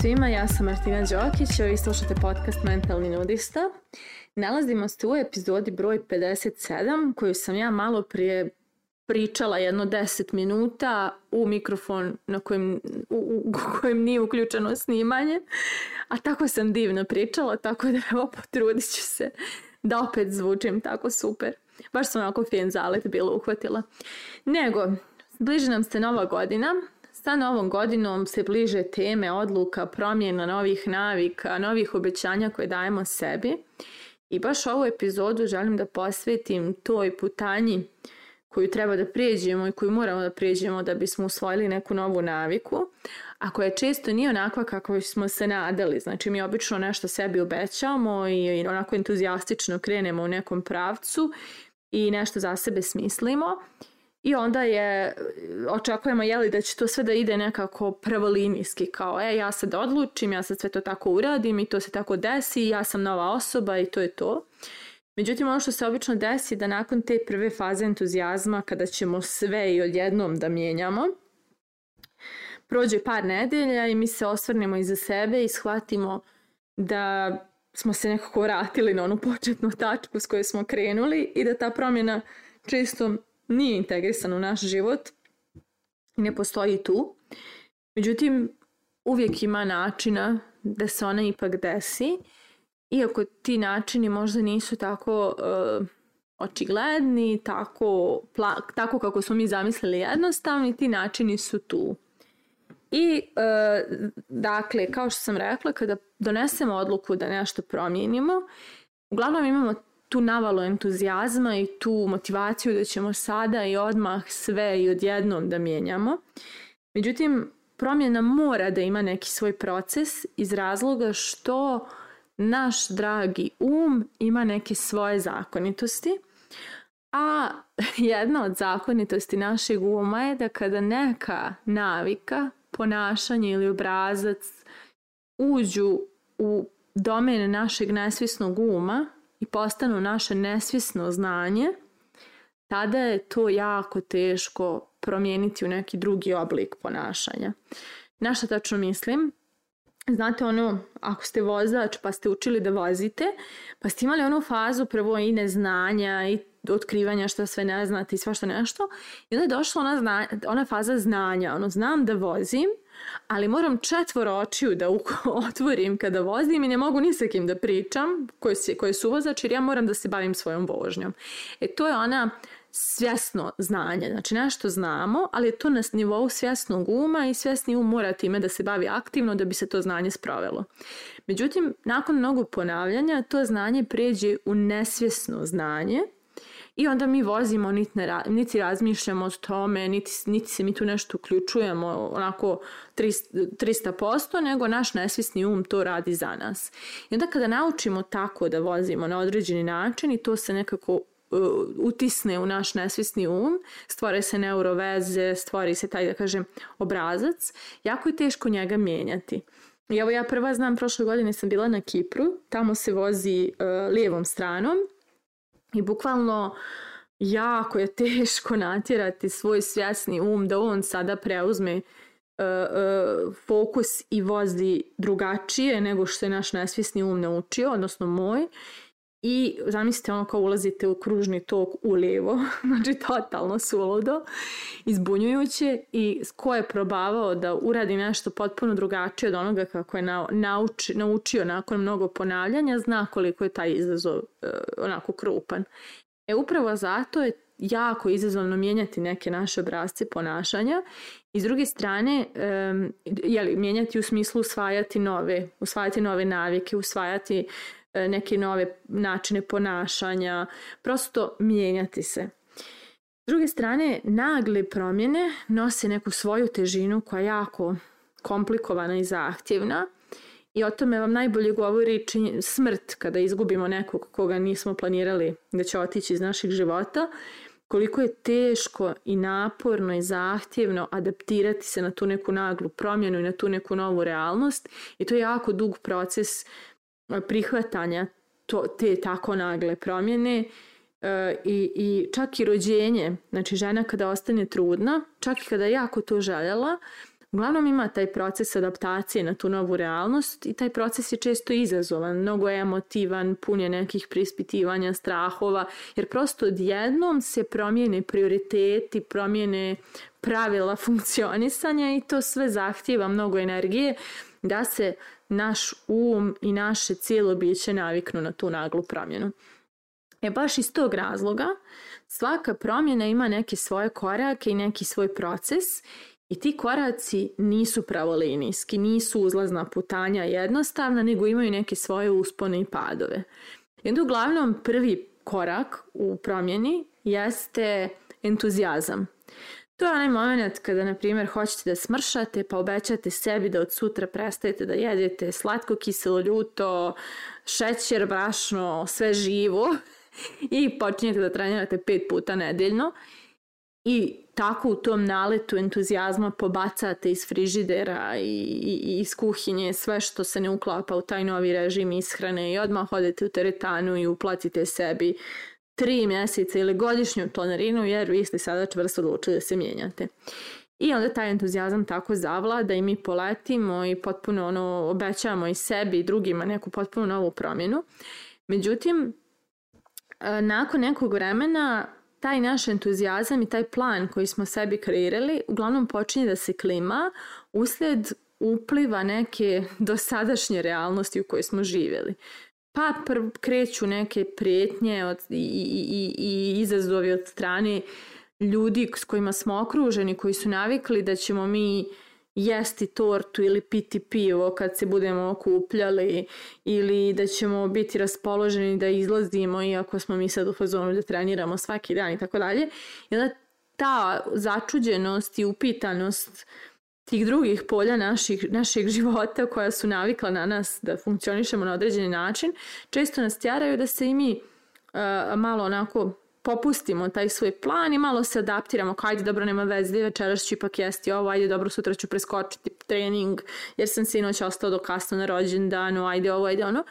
svima, ja sam Martina Đokić, i vi slušate podcast Mentalni nudista. Nalazimo se u epizodi broj 57, koju sam ja malo prije pričala jedno 10 minuta u mikrofon na kojem, u, u, kojem nije uključeno snimanje, a tako sam divno pričala, tako da evo potrudit ću se da opet zvučim tako super. Baš sam onako fin zalet bilo uhvatila. Nego, bliže nam se nova godina, Sa novom godinom se bliže teme odluka, promjena novih navika, novih obećanja koje dajemo sebi i baš ovu epizodu želim da posvetim toj putanji koju treba da prijeđemo i koju moramo da prijeđemo da bismo usvojili neku novu naviku, a koja često nije onakva kako smo se nadali. Znači mi obično nešto sebi obećamo i onako entuzijastično krenemo u nekom pravcu i nešto za sebe smislimo I onda je, očekujemo jeli da će to sve da ide nekako pravolinijski, kao e, ja sad odlučim, ja sad sve to tako uradim i to se tako desi, ja sam nova osoba i to je to. Međutim, ono što se obično desi je da nakon te prve faze entuzijazma, kada ćemo sve i odjednom da mijenjamo, prođe par nedelja i mi se osvrnemo iza sebe i shvatimo da smo se nekako vratili na onu početnu tačku s kojoj smo krenuli i da ta promjena često nije integrisan u naš život i ne postoji tu. Međutim, uvijek ima načina da se ona ipak desi, iako ti načini možda nisu tako uh, očigledni, tako, pla- tako kako smo mi zamislili jednostavni, ti načini su tu. I, e, dakle, kao što sam rekla, kada donesemo odluku da nešto promijenimo, uglavnom imamo tu navalu entuzijazma i tu motivaciju da ćemo sada i odmah sve i odjednom da mijenjamo. Međutim, promjena mora da ima neki svoj proces iz razloga što naš dragi um ima neke svoje zakonitosti, a jedna od zakonitosti našeg uma je da kada neka navika, ponašanje ili obrazac uđu u domen našeg nesvisnog uma, i postanu naše nesvjesno znanje, tada je to jako teško promijeniti u neki drugi oblik ponašanja. Na šta tačno mislim? Znate ono, ako ste vozač pa ste učili da vozite, pa ste imali onu fazu prvo i neznanja i otkrivanja šta sve ne znate i svašta nešto. I onda je došla ona, zna, ona faza znanja, ono znam da vozim, ali moram četvor očiju da otvorim kada vozim i ne mogu ni sa kim da pričam koji, si, koji su vozač jer ja moram da se bavim svojom vožnjom. E to je ona svjesno znanje, znači nešto znamo, ali je to na nivou svjesnog uma i svjesni um mora time da se bavi aktivno da bi se to znanje sprovelo. Međutim, nakon mnogo ponavljanja to znanje pređe u nesvjesno znanje I onda mi vozimo, niti, ne, niti razmišljamo o tome, niti, niti se mi tu nešto uključujemo onako 300%, 300%, nego naš nesvisni um to radi za nas. I onda kada naučimo tako da vozimo na određeni način i to se nekako e, utisne u naš nesvjesni um, stvore se neuroveze, stvori se taj, da kažem, obrazac, jako je teško njega mijenjati. I evo ja prva znam, prošle godine sam bila na Kipru, tamo se vozi uh, lijevom stranom, I bukvalno jako je teško natjerati svoj svjesni um da on sada preuzme uh, uh, fokus i vozi drugačije nego što je naš nesvjesni um naučio, odnosno moj I zamislite ono kao ulazite u kružni tok u lijevo, znači totalno suludo, izbunjujuće i ko je probavao da uradi nešto potpuno drugačije od onoga kako je nauči, naučio nakon mnogo ponavljanja, zna koliko je taj izazov e, onako krupan. E upravo zato je jako izazovno mijenjati neke naše obrazce ponašanja i s druge strane um, jeli, mijenjati u smislu usvajati nove, usvajati nove navike, usvajati E, neke nove načine ponašanja, prosto mijenjati se. S druge strane, nagle promjene nose neku svoju težinu koja je jako komplikovana i zahtjevna i o tome vam najbolje govori čin, smrt kada izgubimo nekog koga nismo planirali da će otići iz naših života, koliko je teško i naporno i zahtjevno adaptirati se na tu neku naglu promjenu i na tu neku novu realnost i to je jako dug proces E, prihvatanja to, te tako nagle promjene e, i, i čak i rođenje, znači žena kada ostane trudna, čak i kada jako to željela, uglavnom ima taj proces adaptacije na tu novu realnost i taj proces je često izazovan, mnogo je emotivan, pun je nekih prispitivanja, strahova, jer prosto odjednom se promijene prioriteti, promijene pravila funkcionisanja i to sve zahtjeva mnogo energije da se naš um i naše cijelo biće naviknu na tu naglu promjenu. E baš iz tog razloga svaka promjena ima neke svoje korake i neki svoj proces i ti koraci nisu pravolinijski, nisu uzlazna putanja jednostavna, nego imaju neke svoje uspone i padove. I onda uglavnom prvi korak u promjeni jeste entuzijazam. To je onaj moment kada, na primjer, hoćete da smršate, pa obećate sebi da od sutra prestajete da jedete slatko, kiselo, ljuto, šećer, brašno, sve živo i počinjete da trenirate pet puta nedeljno i tako u tom naletu entuzijazma pobacate iz frižidera i, i iz kuhinje sve što se ne uklapa u taj novi režim ishrane i odmah odete u teretanu i uplatite sebi tri mjeseca ili godišnju tonarinu jer vi ste sada čvrsto odlučili da se mijenjate. I onda taj entuzijazam tako zavlada i mi poletimo i potpuno ono, obećavamo i sebi i drugima neku potpuno novu promjenu. Međutim, e, nakon nekog vremena taj naš entuzijazam i taj plan koji smo sebi kreirali uglavnom počinje da se klima uslijed upliva neke dosadašnje realnosti u kojoj smo živjeli pa prv, kreću neke prijetnje od, i, i, i i izazovi od strane ljudi s kojima smo okruženi, koji su navikli da ćemo mi jesti tortu ili piti pivo kad se budemo okupljali ili da ćemo biti raspoloženi da izlazimo iako smo mi sad u fazonu da treniramo svaki dan i tako dalje. I onda ta začuđenost i upitanost tih drugih polja naših, našeg života koja su navikla na nas da funkcionišemo na određeni način, često nas tjeraju da se i mi uh, malo onako popustimo taj svoj plan i malo se adaptiramo, kao ajde dobro nema veze, večeras ću ipak jesti ovo, ajde dobro sutra ću preskočiti trening, jer sam sinoć ostao do kasno na rođendanu, ajde ovo, ajde ono.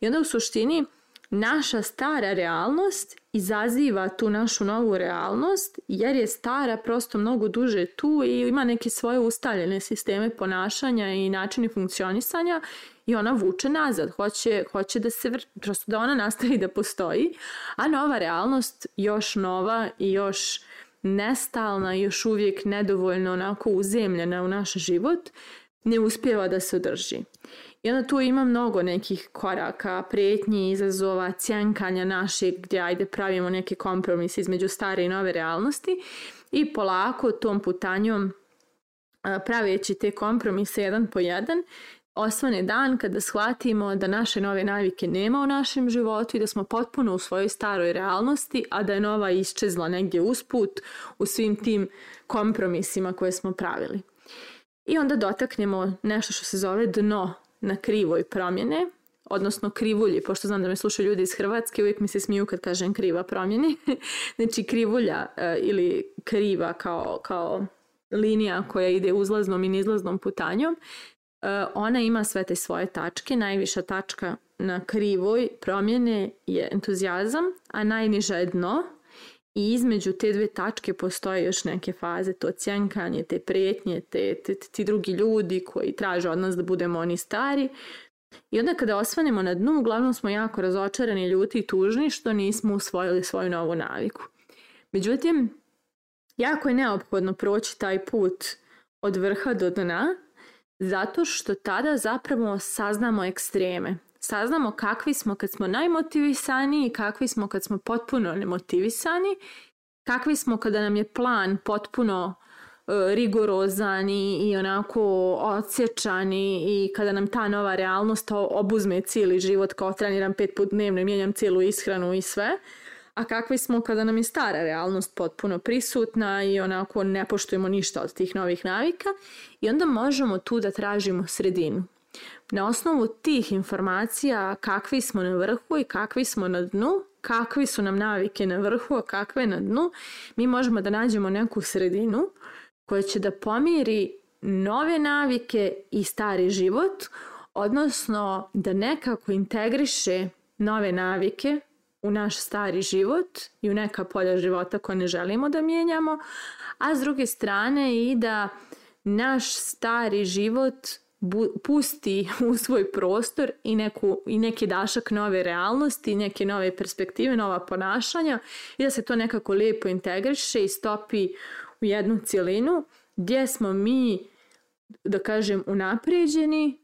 I onda u suštini naša stara realnost izaziva tu našu novu realnost jer je stara prosto mnogo duže tu i ima neke svoje ustaljene sisteme ponašanja i načine funkcionisanja i ona vuče nazad, hoće, hoće da se prosto da ona nastavi da postoji, a nova realnost još nova i još nestalna, još uvijek nedovoljno onako uzemljena u naš život, ne uspjeva da se održi. I onda tu ima mnogo nekih koraka, pretnji, izazova, cjenkanja naših gdje ajde pravimo neke kompromise između stare i nove realnosti i polako tom putanjom praveći te kompromise jedan po jedan osvane dan kada shvatimo da naše nove navike nema u našem životu i da smo potpuno u svojoj staroj realnosti, a da je nova iščezla negdje usput u svim tim kompromisima koje smo pravili i onda dotaknemo nešto što se zove dno na krivoj promjene, odnosno krivulji, pošto znam da me slušaju ljudi iz Hrvatske, uvijek mi se smiju kad kažem kriva promjene. znači krivulja e, ili kriva kao, kao linija koja ide uzlaznom i nizlaznom putanjom, e, ona ima sve te svoje tačke. Najviša tačka na krivoj promjene je entuzijazam, a najniža je dno, i između te dve tačke postoje još neke faze, to cjenkanje, te pretnje, te, te, te, ti drugi ljudi koji traže od nas da budemo oni stari. I onda kada osvanemo na dnu, uglavnom smo jako razočarani, ljuti i tužni što nismo usvojili svoju novu naviku. Međutim, jako je neophodno proći taj put od vrha do dna, zato što tada zapravo saznamo ekstreme saznamo kakvi smo kad smo najmotivisani i kakvi smo kad smo potpuno nemotivisani, kakvi smo kada nam je plan potpuno e, rigorozan i, onako odsječani i kada nam ta nova realnost obuzme cijeli život kao treniram pet put dnevno i mijenjam cijelu ishranu i sve. A kakvi smo kada nam je stara realnost potpuno prisutna i onako ne poštujemo ništa od tih novih navika i onda možemo tu da tražimo sredinu. Na osnovu tih informacija kakvi smo na vrhu i kakvi smo na dnu, kakvi su nam navike na vrhu, a kakve na dnu, mi možemo da nađemo neku sredinu koja će da pomiri nove navike i stari život, odnosno da nekako integriše nove navike u naš stari život i u neka polja života koje ne želimo da mijenjamo, a s druge strane i da naš stari život bu- pusti u svoj prostor i, neku, i neki dašak nove realnosti, neke nove perspektive, nova ponašanja i da se to nekako lijepo integriše i stopi u jednu cijelinu gdje smo mi, da kažem, unapređeni,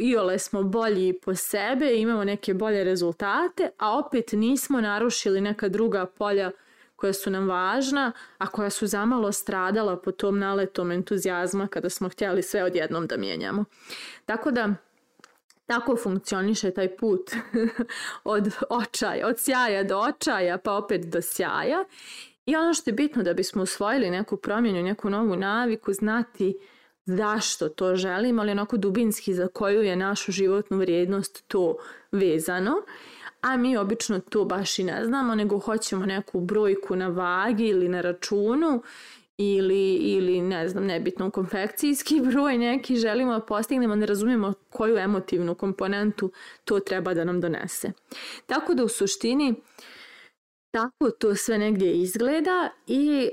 iole smo bolji po sebe, imamo neke bolje rezultate, a opet nismo narušili neka druga polja koja su nam važna, a koja su zamalo stradala po tom naletom entuzijazma kada smo htjeli sve odjednom da mijenjamo. Tako da, tako funkcioniše taj put od očaja, od sjaja do očaja, pa opet do sjaja. I ono što je bitno da bismo usvojili neku promjenu, neku novu naviku, znati zašto to želimo, ali onako dubinski za koju je našu životnu vrijednost to vezano a mi obično to baš i ne znamo, nego hoćemo neku brojku na vagi ili na računu ili, ili ne znam, nebitno konfekcijski broj neki želimo da postignemo, ne razumijemo koju emotivnu komponentu to treba da nam donese. Tako da u suštini tako to sve negdje izgleda i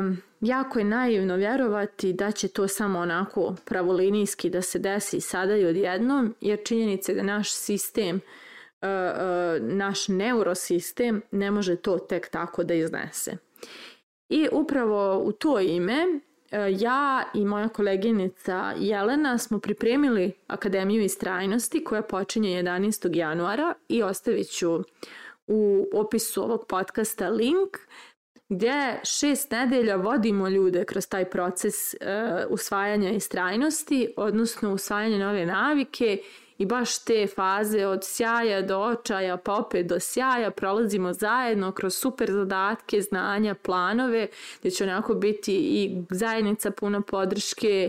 um, jako je naivno vjerovati da će to samo onako pravolinijski da se desi sada i odjednom, jer činjenica je da naš sistem uh, E, e, naš neurosistem ne može to tek tako da iznese. I upravo u to ime e, ja i moja koleginica Jelena smo pripremili Akademiju istrajnosti koja počinje 11. januara i ostavit ću u opisu ovog podcasta link gdje šest nedelja vodimo ljude kroz taj proces usvajanja istrajnosti, odnosno usvajanja nove navike i baš te faze od sjaja do očaja pa opet do sjaja prolazimo zajedno kroz super zadatke, znanja, planove gdje će onako biti i zajednica puna podrške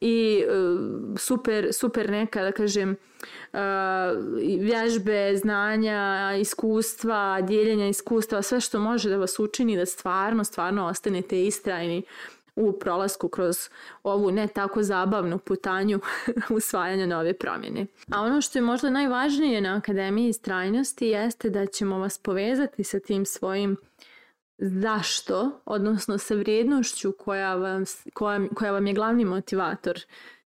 i e, super, super neka da kažem e, vježbe, znanja, iskustva, dijeljenja iskustva, sve što može da vas učini da stvarno, stvarno ostanete istrajni u prolasku kroz ovu ne tako zabavnu putanju usvajanja nove promjene. A ono što je možda najvažnije na Akademiji istrajnosti jeste da ćemo vas povezati sa tim svojim zašto, odnosno sa vrijednošću koja vam, koja, koja vam je glavni motivator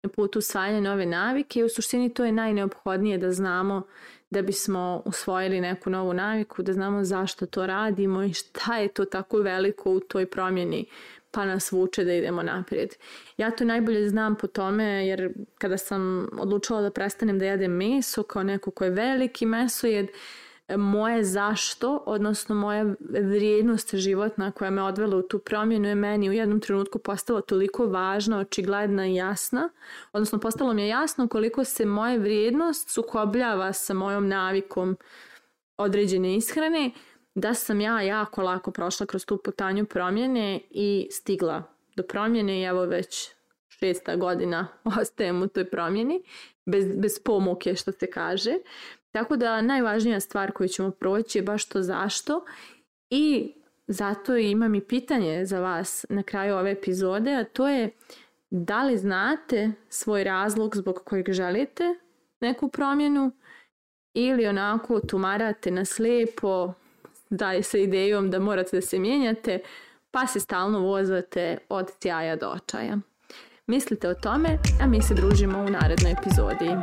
na putu usvajanja nove navike i u suštini to je najneophodnije da znamo da bismo usvojili neku novu naviku, da znamo zašto to radimo i šta je to tako veliko u toj promjeni pa nas vuče da idemo naprijed. Ja to najbolje znam po tome jer kada sam odlučila da prestanem da jedem meso kao neko ko je veliki mesojed, moje zašto, odnosno moja vrijednost životna koja me odvela u tu promjenu je meni u jednom trenutku postala toliko važna, očigledna i jasna, odnosno postalo mi je jasno koliko se moja vrijednost sukobljava sa mojom navikom određene ishrane, da sam ja jako lako prošla kroz tu putanju promjene i stigla do promjene i evo već šesta godina ostajem u toj promjeni, bez, bez pomoke što se kaže. Tako da najvažnija stvar koju ćemo proći je baš to zašto i zato imam i pitanje za vas na kraju ove epizode, a to je da li znate svoj razlog zbog kojeg želite neku promjenu ili onako tumarate na slepo, daje sa idejom da morate da se mijenjate, pa se stalno vozate od tjaja do očaja. Mislite o tome, a mi se družimo u narednoj epizodiji.